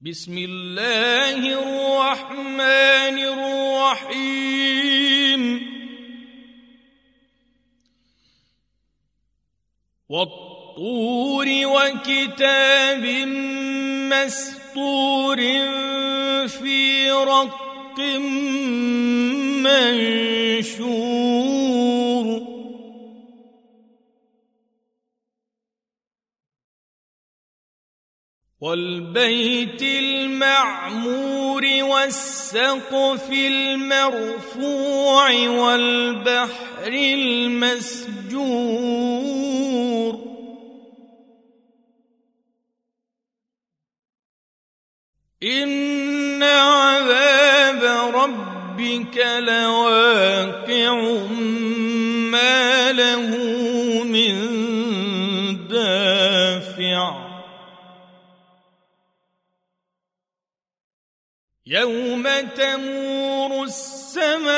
بسم الله الرحمن الرحيم. والطور وكتاب مستور في رق منشور. والبيت المعمور والسقف المرفوع والبحر المسجور. إن عذاب ربك لواقع ما يوم تمور السماء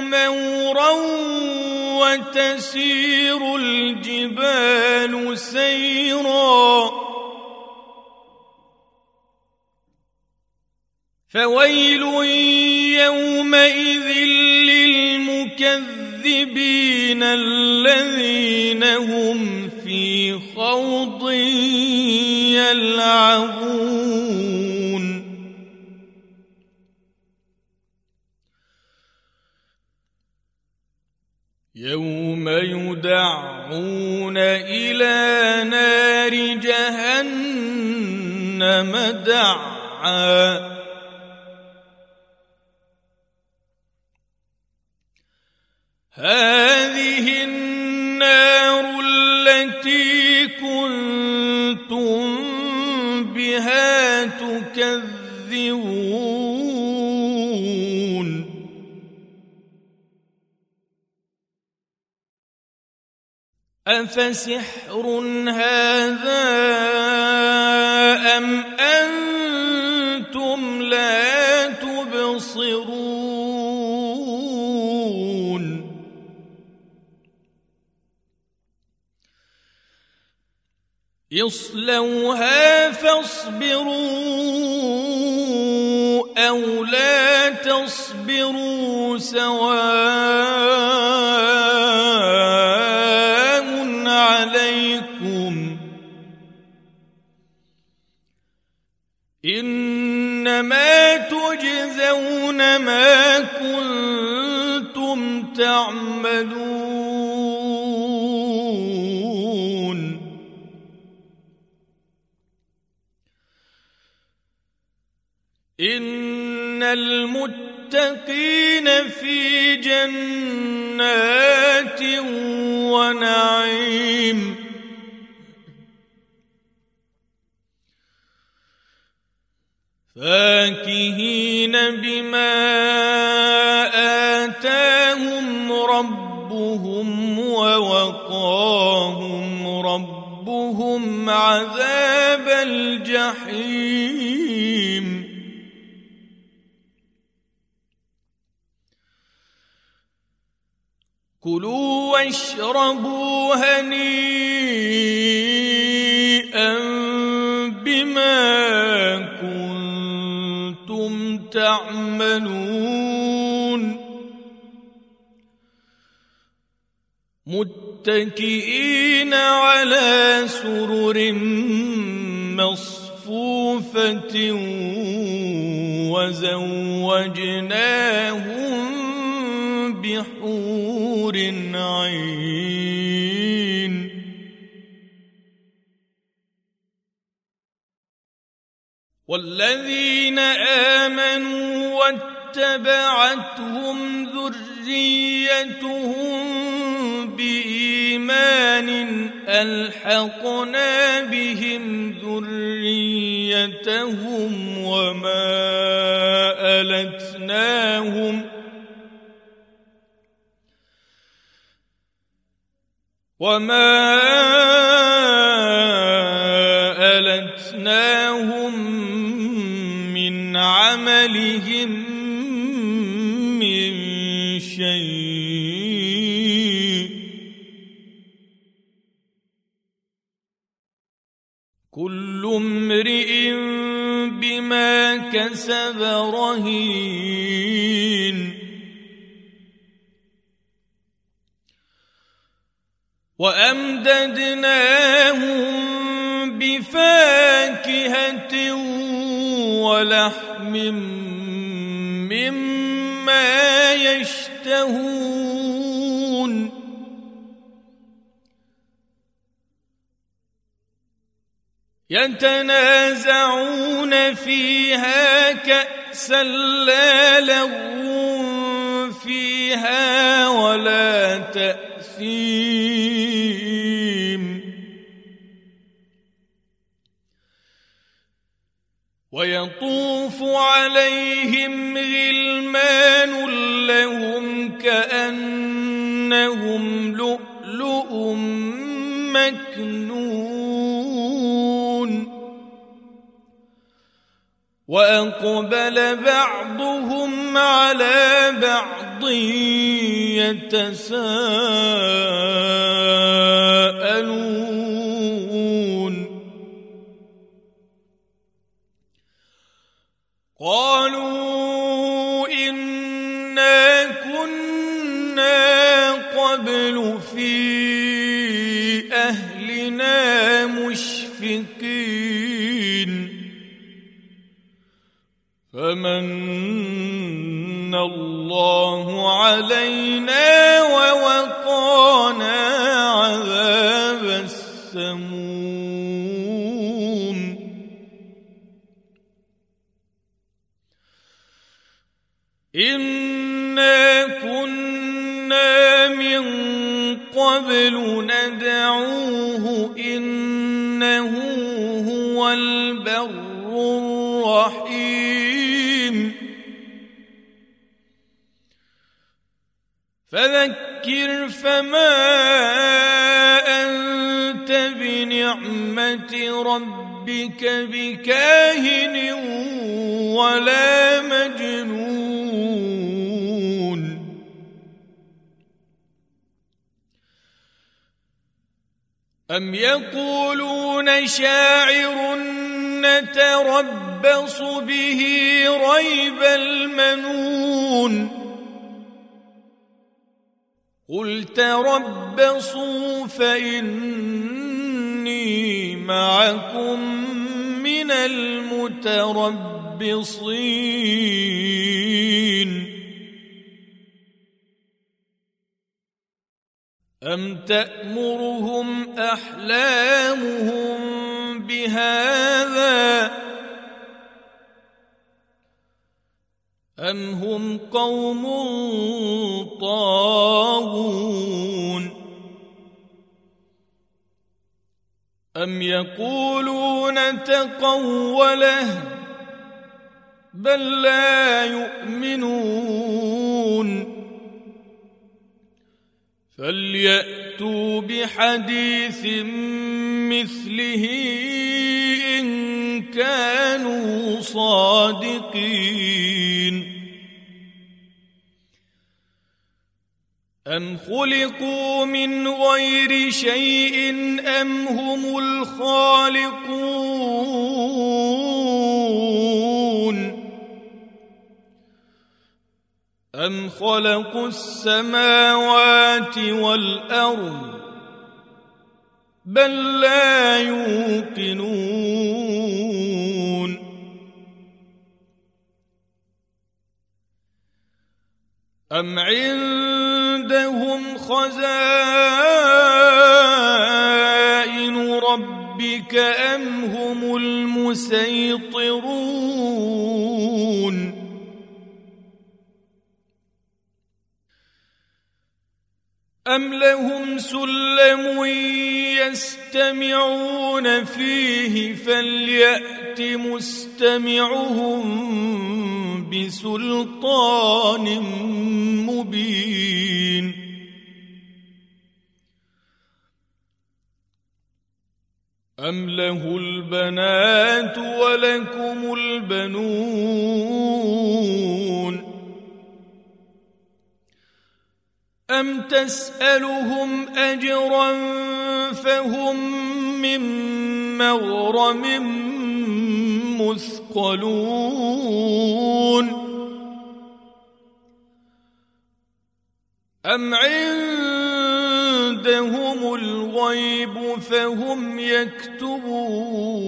مورا وتسير الجبال سيرا. فويل يومئذ للمكذبين. الذين هم في خوض يلعبون. يوم يدعون إلى نار جهنم دعا. هذه النار التي كنتم بها تكذبون. أفسحر هذا أم أنتم لا تبصرون؟ اصلوها فاصبروا أو لا تصبروا سواء عليكم إنما تجزون ما كنتم تعملون المتقين في جنات ونعيم. فاكهين بما آتاهم ربهم ووقاهم ربهم عذاب الجحيم. كلوا واشربوا هنيئا بما كنتم تعملون. متكئين على سرر مصفوفة وزوجناهم عين والذين آمنوا واتبعتهم ذريتهم بإيمان ألحقنا بهم ذريتهم وما ألتناهم ۖ وما ألتناهم من عملهم وأمددناهم بفاكهة ولحم مما يشتهون. يتنازعون فيها كأسا لا لغو فيها ولا تأثيم ويطوف عليهم غلمان لهم كأنهم لؤلؤ مكنون. وأقبل بعضهم على بعض يتساءلون. قالوا إنا كنا قبل في أهلنا مشفقين. فمن الله علينا إنا كنا من قبل ندعوه إنه هو البر الرحيم فذكر فما أنت بنعمة ربك بكاهن ولا مجنون أم يقولون شاعر نتربص به ريب المنون قل تربصوا فإني معكم من المتربصين أم تأمرهم أحلامهم بهذا أم هم قوم طاغون أم يقولون تقوله بل لا يؤمنون فلياتوا بحديث مثله إن كانوا صادقين. ام خلقوا من غير شيء ام هم الخالقون أم خلقوا السماوات والأرض بل لا يوقنون أم عندهم خزائن ربك أم هم المسيطرون أم لهم سلم يستمعون فيه فليأت مستمعهم بسلطان مبين أم له البنات ولكم البنون أم تسألهم أجرا فهم من مغرم مثقلون أم عندهم الغيب فهم يكتبون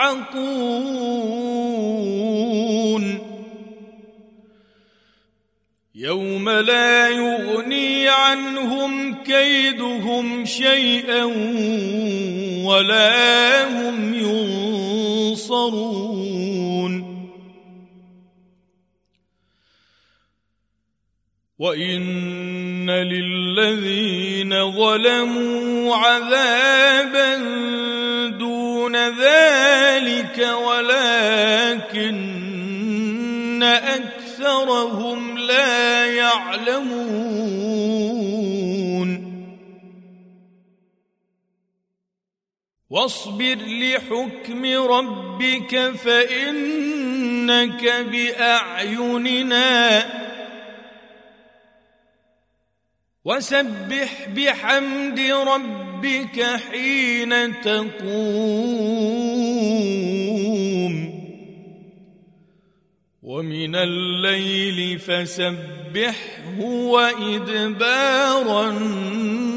يصعقون يوم لا يغني عنهم كيدهم شيئا ولا هم ينصرون وان للذين ظلموا عذابا دون ذلك ولكن أكثرهم لا يعلمون. واصبر لحكم ربك فإنك بأعيننا. وسبح بحمد ربك حين تقوم. ومن الليل فسبحه وإدبار النجوم